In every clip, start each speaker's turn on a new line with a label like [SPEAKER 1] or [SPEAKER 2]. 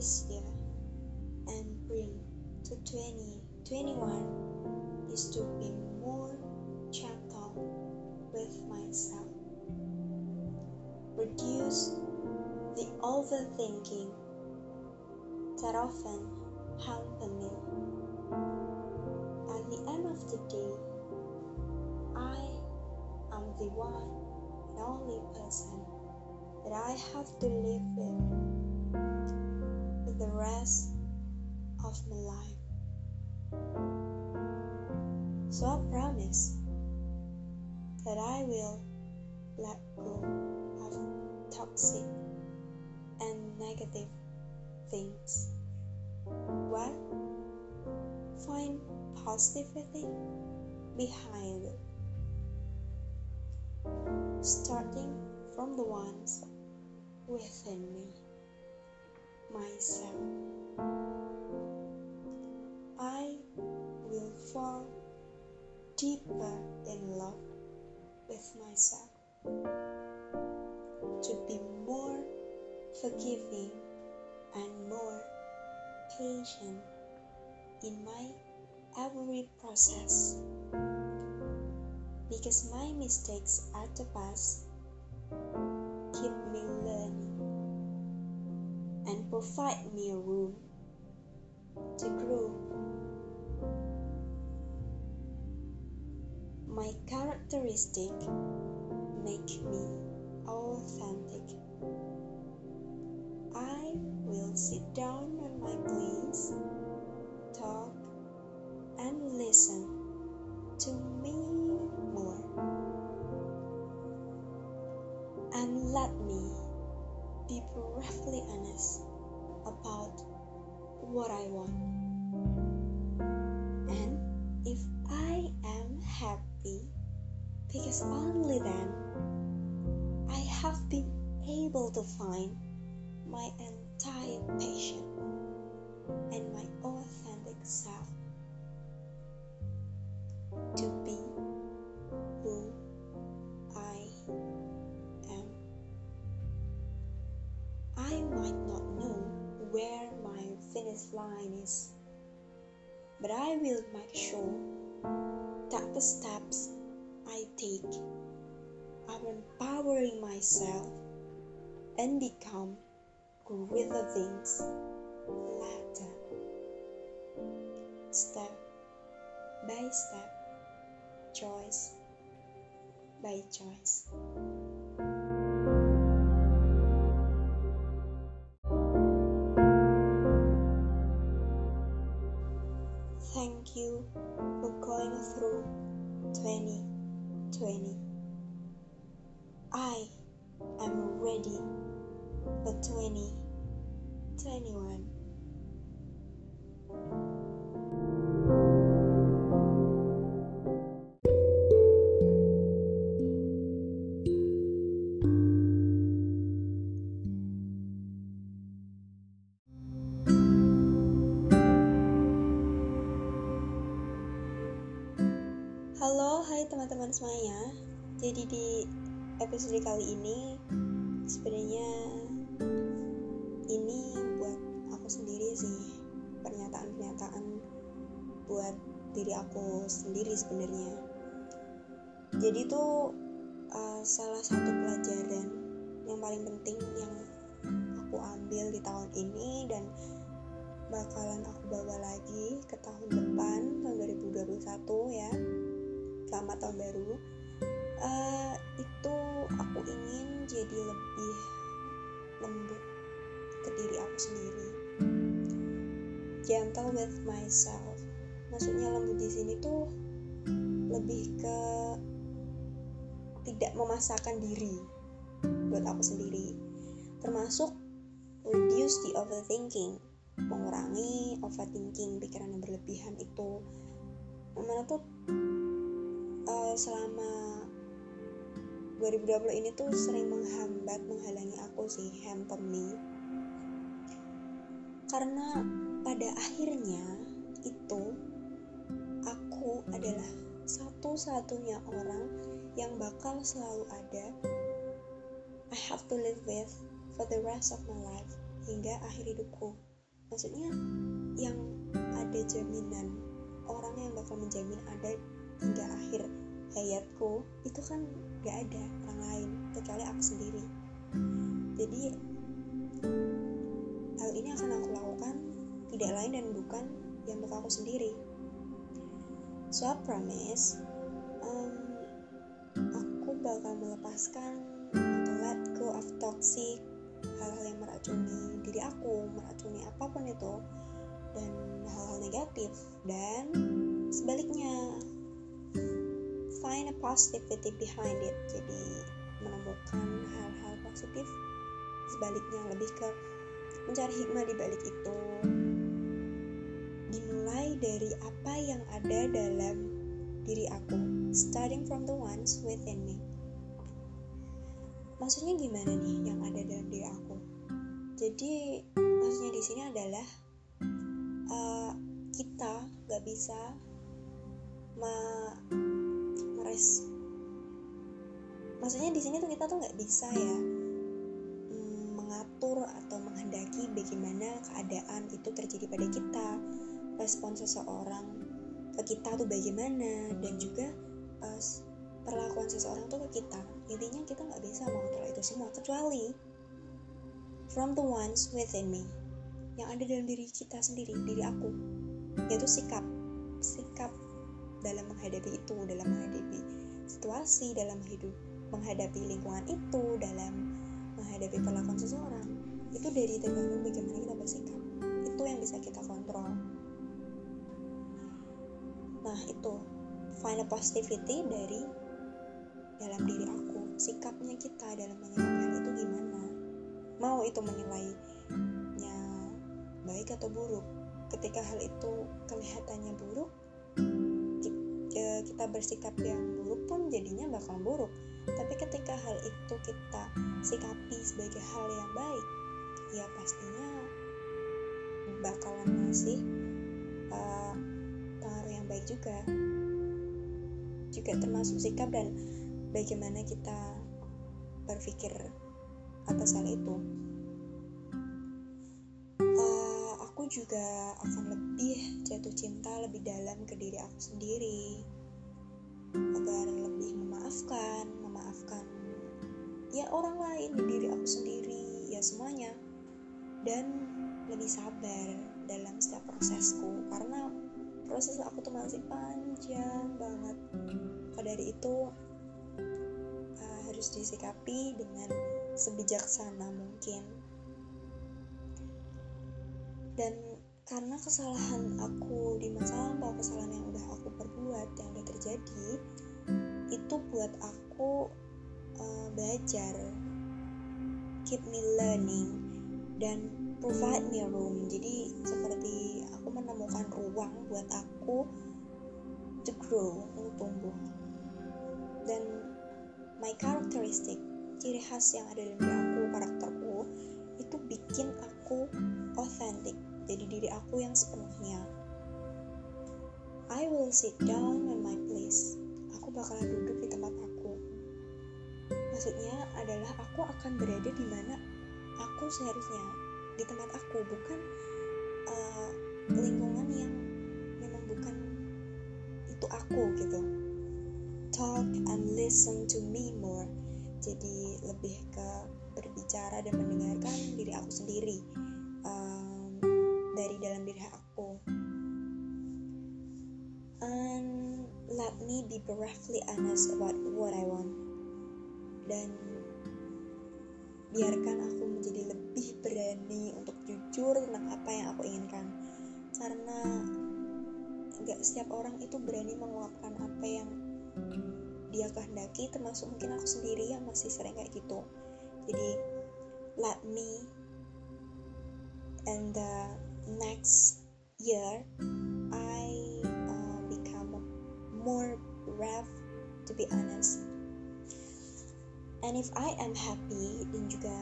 [SPEAKER 1] this year and bring to 2021 is to be more gentle with myself. Reduce the overthinking that often hamper me. At the end of the day, I am the one and only person that I have to live with the rest of my life. So I promise that I will let go of toxic and negative things. What? Find positivity behind it. Starting from the ones within me, myself. I will fall deeper in love with myself to be more forgiving and more patient in my every process because my mistakes at the past provide me a room to grow. My characteristic make me authentic. I will sit down on my place, talk and listen to me more. And let me be bravely honest about what I want. And if I am happy, because only then I have been able to find my entire passion and my authentic self to finish line is, but I will make sure that the steps I take are empowering myself and become greater things later. Step by step, choice by choice. Teman-teman semuanya. Jadi di episode kali ini sebenarnya ini buat aku sendiri sih pernyataan-pernyataan buat diri aku sendiri sebenarnya. Jadi tuh uh, salah satu pelajaran yang paling penting yang aku ambil di tahun ini dan bakalan aku bawa lagi ke tahun depan tahun 2021 ya selamat tahun baru gentle with myself. Maksudnya lembut di sini tuh lebih ke tidak memasakkan diri buat aku sendiri. Termasuk reduce the overthinking mengurangi overthinking pikiran yang berlebihan itu. Mana tuh uh, selama 2020 ini tuh sering menghambat menghalangi aku sih hamper me. Karena pada akhirnya itu aku adalah satu-satunya orang yang bakal selalu ada. I have to live with for the rest of my life hingga akhir hidupku. Maksudnya yang ada jaminan orang yang bakal menjamin ada hingga akhir hayatku itu kan gak ada orang lain kecuali aku sendiri. Jadi hal ini akan aku lakukan tidak lain dan bukan yang untuk aku sendiri. So I promise um, aku bakal melepaskan atau let go of toxic hal-hal yang meracuni diri aku meracuni apa pun itu dan hal-hal negatif. Dan sebaliknya find a positivity behind it. Jadi menemukan hal-hal positif sebaliknya lebih ke mencari hikmah di balik itu dari apa yang ada dalam diri aku starting from the ones within me. Maksudnya gimana nih yang ada dalam diri aku? Jadi maksudnya di sini adalah uh, kita nggak bisa me meres maksudnya di sini tuh kita tuh nggak bisa ya mm, mengatur atau menghendaki bagaimana keadaan itu terjadi pada kita respon seseorang ke kita tuh bagaimana dan juga uh, perlakuan seseorang tuh ke kita. Intinya kita nggak bisa mengontrol itu semua kecuali from the ones within me yang ada dalam diri kita sendiri diri aku. Yaitu sikap sikap dalam menghadapi itu dalam menghadapi situasi dalam hidup menghadapi lingkungan itu dalam menghadapi perlakuan seseorang. Itu dari tergantung bagaimana kita bersikap. Itu yang bisa kita kontrol nah itu. Find a positivity dari dalam diri aku. Sikapnya kita dalam menyikapi hal itu gimana? Mau itu menilainya baik atau buruk? Ketika hal itu kelihatannya buruk kita bersikap yang buruk pun jadinya bakal buruk. Tapi ketika hal itu kita sikapi sebagai hal yang baik ya pastinya bakalan ngasih uh, pengaruh yang baik juga. Juga termasuk sikap dan bagaimana kita berpikir atas hal itu. Uh, aku juga akan lebih jatuh cinta lebih dalam ke diri aku sendiri. Agar lebih memaafkan memaafkan ya orang lain di diri aku sendiri ya semuanya. Dan lebih sabar dalam setiap prosesku. Karena proses aku tuh masih panjang banget. Maka dari itu harus disikapi dengan sebijaksana mungkin. Dan karena kesalahan aku di masa lampau kesalahan yang udah aku perbuat yang udah terjadi itu buat aku uh, belajar. Keep me learning dan provide me room. Jadi seperti menemukan ruang buat aku to grow untuk tumbuh. Dan my characteristic ciri khas yang ada dalam diri aku karakterku itu bikin aku authentic jadi diri aku yang sepenuhnya. I will sit down on my place. Aku bakalan duduk di tempat aku. Maksudnya adalah aku akan berada di mana aku seharusnya di tempat aku bukan lingkungan yang memang bukan itu aku gitu. Talk and listen to me more. Jadi lebih ke berbicara dan mendengarkan diri aku sendiri um, dari dalam diri aku. And let me be bravely honest about what I want. Dan biarkan aku menjadi lebih berani untuk jujur tentang apa yang aku inginkan karena nggak setiap orang itu berani menguapkan apa yang dia kehendaki termasuk mungkin aku sendiri yang masih sering kayak gitu. Jadi let me and the next year I uh, become more brave to be honest. And if I am happy dan juga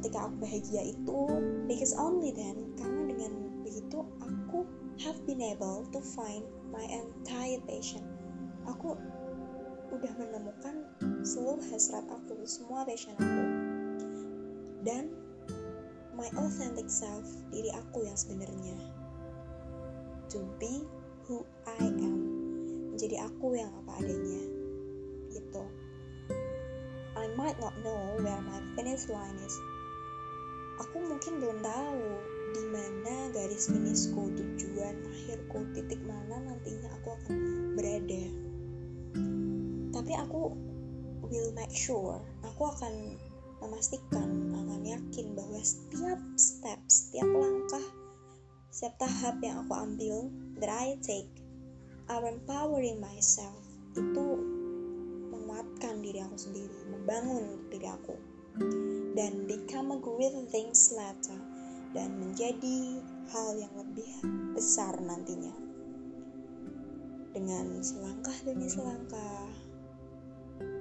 [SPEAKER 1] ketika aku bahagia itu because only then karena dengan begitu aku have been able to find my entire passion. Aku udah menemukan seluruh hasrat aku semua passion aku dan my authentic self diri aku yang sebenarnya to be who I am menjadi aku yang apa adanya gitu. I might not know where my finish line is. Aku mungkin belum tahu di mana garis finishku tujuan akhirku titik mana nantinya aku akan berada. Tapi aku will make sure aku akan memastikan akan yakin bahwa setiap step setiap langkah setiap tahap yang aku ambil that I take are empowering myself itu menguatkan diri aku sendiri membangun diri aku. Dan become a great things later dan menjadi hal yang lebih besar nantinya. Dengan selangkah demi selangkah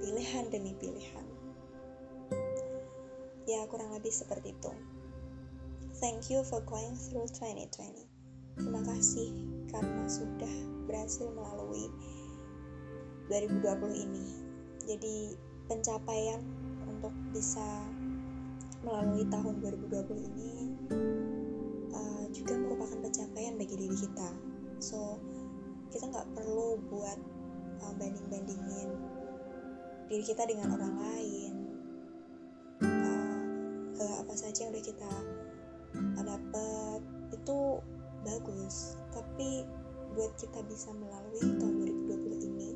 [SPEAKER 1] pilihan demi pilihan. Ya kurang lebih seperti itu. Thank you for going through 2020 terima kasih karena sudah berhasil melalui 2020 ini. Jadi pencapaian untuk bisa melalui tahun 2020 ini uh, juga merupakan pencapaian bagi diri kita. So kita nggak perlu buat uh, banding-bandingin diri kita dengan orang lain. Uh, apa saja yang udah kita dapat itu bagus, tapi buat kita bisa melalui tahun 2020 ini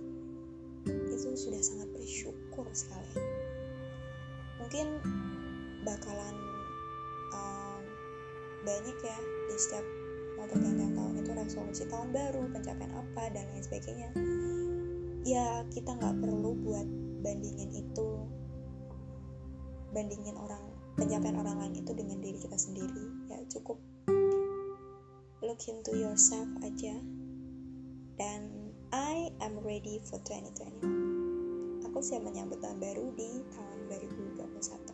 [SPEAKER 1] itu sudah sangat bersyukur sekali. Mungkin bakalan um, banyak ya di setiap mau pergantian tahun itu resolusi tahun baru pencapaian apa dan lain sebagainya. Ya kita nggak perlu buat bandingin itu bandingin orang pencapaian orang lain itu dengan diri kita sendiri. Ya cukup look into yourself aja. Dan I am ready for 2021 aku siap menyambut tahun baru di tahun 2020